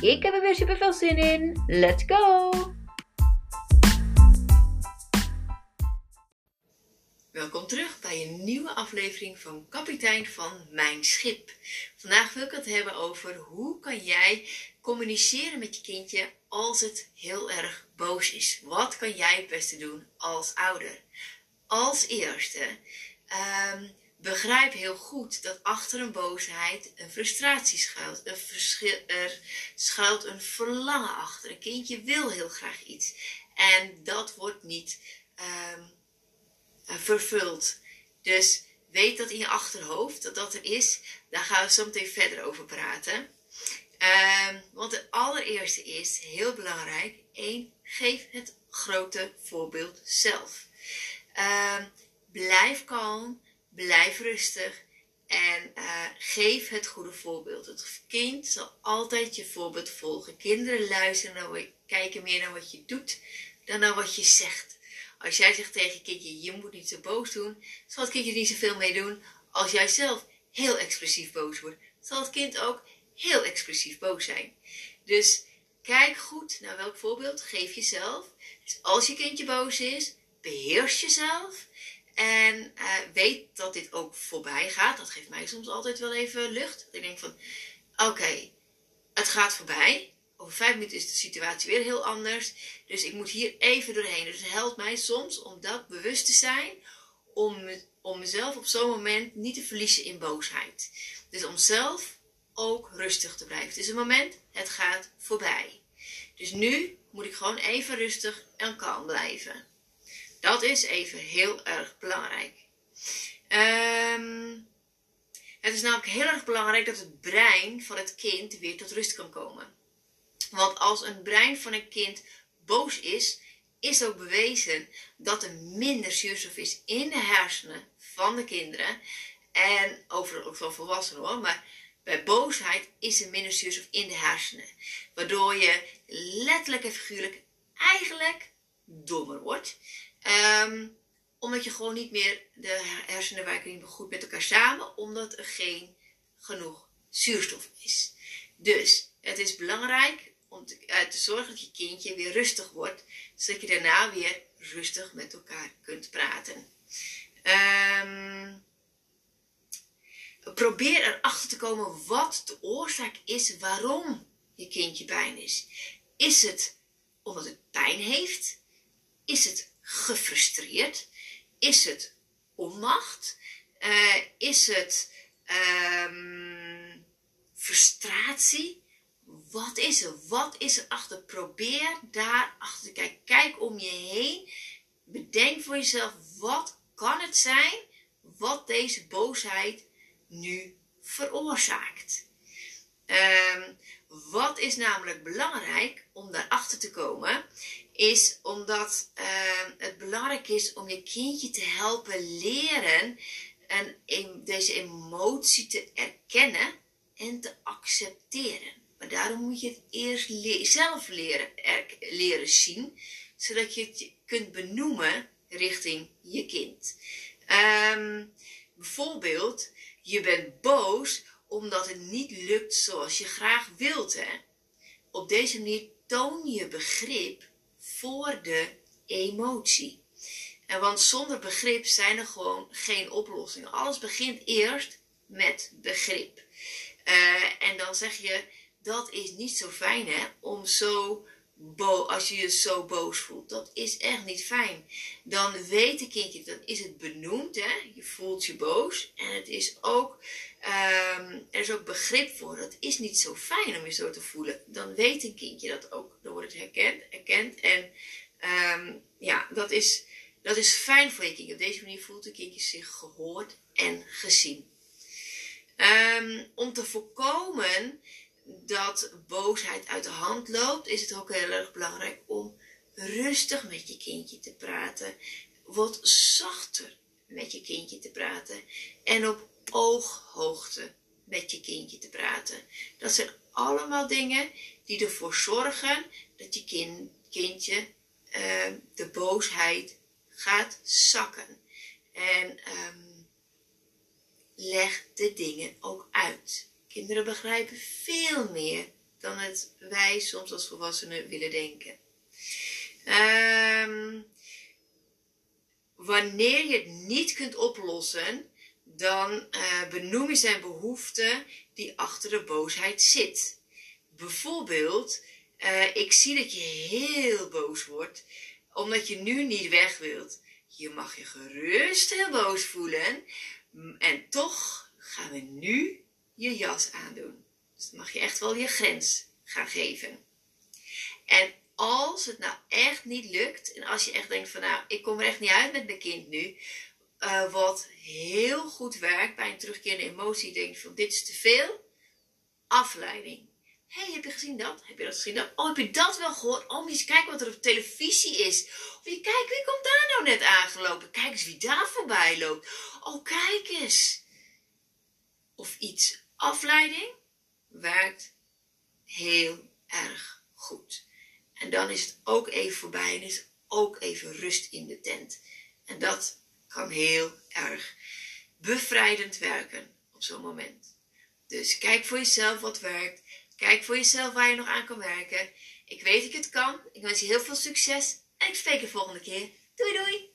Ik heb er weer super veel zin in. Let's go! Welkom terug bij een nieuwe aflevering van Kapitein van Mijn Schip. Vandaag wil ik het hebben over hoe kan jij communiceren met je kindje als het heel erg boos is. Wat kan jij het beste doen als ouder? Als eerste, um, begrijp heel goed dat achter een boosheid een frustratie schuilt. Er schuilt een verlangen achter. Een kindje wil heel graag iets. En dat wordt niet um, vervuld. Dus weet dat in je achterhoofd, dat dat er is. Daar gaan we zo meteen verder over praten. Um, want het allereerste is, heel belangrijk, één, geef het grote voorbeeld zelf. Um, blijf kalm blijf rustig en uh, geef het goede voorbeeld. Het kind zal altijd je voorbeeld volgen. Kinderen luisteren naar kijken meer naar wat je doet dan naar wat je zegt. Als jij zegt tegen je kindje, je moet niet zo boos doen, zal het kindje niet zoveel mee doen. Als jij zelf heel expressief boos wordt, zal het kind ook heel expressief boos zijn. Dus kijk goed naar welk voorbeeld geef jezelf. Dus als je kindje boos is, beheers jezelf en uh, weet dat dit ook voorbij gaat. Dat geeft mij soms altijd wel even lucht. Ik denk van, oké, het gaat voorbij. Over vijf minuten is de situatie weer heel anders. Dus ik moet hier even doorheen. Dus het helpt mij soms om dat bewust te zijn. Om, om mezelf op zo'n moment niet te verliezen in boosheid. Dus om zelf ook rustig te blijven. Het is een moment, het gaat voorbij. Dus nu moet ik gewoon even rustig en kalm blijven. Dat is even heel erg belangrijk. Um, het is namelijk heel erg belangrijk dat het brein van het kind weer tot rust kan komen. Want als een brein van een kind boos is, is ook bewezen dat er minder zuurstof is in de hersenen van de kinderen. En overal ook van volwassenen hoor. Maar bij boosheid is er minder zuurstof in de hersenen. Waardoor je letterlijk en figuurlijk eigenlijk dommer wordt. Um, omdat je gewoon niet meer, de meer goed met elkaar samen, omdat er geen genoeg zuurstof is. Dus het is belangrijk om te, uh, te zorgen dat je kindje weer rustig wordt, zodat je daarna weer rustig met elkaar kunt praten. Um, probeer erachter te komen wat de oorzaak is waarom je kindje pijn is. Is het omdat het pijn heeft? Is het gefrustreerd? Is het onmacht? Uh, is het um, frustratie? Wat is er? Wat is er achter? Probeer daar achter te kijken. Kijk om je heen. Bedenk voor jezelf, wat kan het zijn wat deze boosheid nu veroorzaakt? Um, wat is namelijk belangrijk om daarachter te komen, is omdat uh, het belangrijk is om je kindje te helpen leren en deze emotie te erkennen en te accepteren. Maar daarom moet je het eerst zelf leren, leren zien, zodat je het kunt benoemen richting je kind. Um, bijvoorbeeld, je bent boos omdat het niet lukt zoals je graag wilt. Hè? Op deze manier toon je begrip voor de emotie. En want zonder begrip zijn er gewoon geen oplossingen. Alles begint eerst met begrip. Uh, en dan zeg je, dat is niet zo fijn hè, om zo als je je zo boos voelt. Dat is echt niet fijn. Dan weet een kindje, dan is het benoemd. Hè? Je voelt je boos. En het is ook, um, er is ook begrip voor. Het is niet zo fijn om je zo te voelen. Dan weet een kindje dat ook. Dan wordt het herkend, erkend. En um, ja, dat is, dat is fijn voor je kindje. Op deze manier voelt een kindje zich gehoord en gezien. Um, om te voorkomen dat boosheid uit de hand loopt, is het ook heel erg belangrijk om rustig met je kindje te praten. Wat zachter met je kindje te praten. En op ooghoogte met je kindje te praten. Dat zijn allemaal dingen die ervoor zorgen dat je kind, kindje uh, de boosheid gaat zakken. En um, leg de dingen ook uit. Kinderen begrijpen veel meer dan het wij soms als volwassenen willen denken. Um, wanneer je het niet kunt oplossen, dan uh, benoem je zijn behoefte die achter de boosheid zit. Bijvoorbeeld, uh, ik zie dat je heel boos wordt, omdat je nu niet weg wilt. Je mag je gerust heel boos voelen, en toch gaan we nu je jas aandoen. Dus dan mag je echt wel je grens gaan geven. En als het nou echt niet lukt, en als je echt denkt van nou, ik kom er echt niet uit met mijn kind nu, uh, wat heel goed werkt bij een terugkerende emotie, denk van dit is te veel, afleiding. Hé, hey, heb je gezien dat? Heb je dat gezien dat? Oh, heb je dat wel gehoord? Oh, je eens kijken wat er op televisie is. Of je kijkt, wie komt daar nou net aangelopen? Kijk eens wie daar voorbij loopt. Oh, kijk eens. Of iets. Afleiding werkt heel erg goed. En dan is het ook even voorbij en is ook even rust in de tent. En dat kan heel erg bevrijdend werken op zo'n moment. Dus kijk voor jezelf wat werkt. Kijk voor jezelf waar je nog aan kan werken. Ik weet dat ik het kan. Ik wens je heel veel succes. En ik spreek je volgende keer. Doei doei!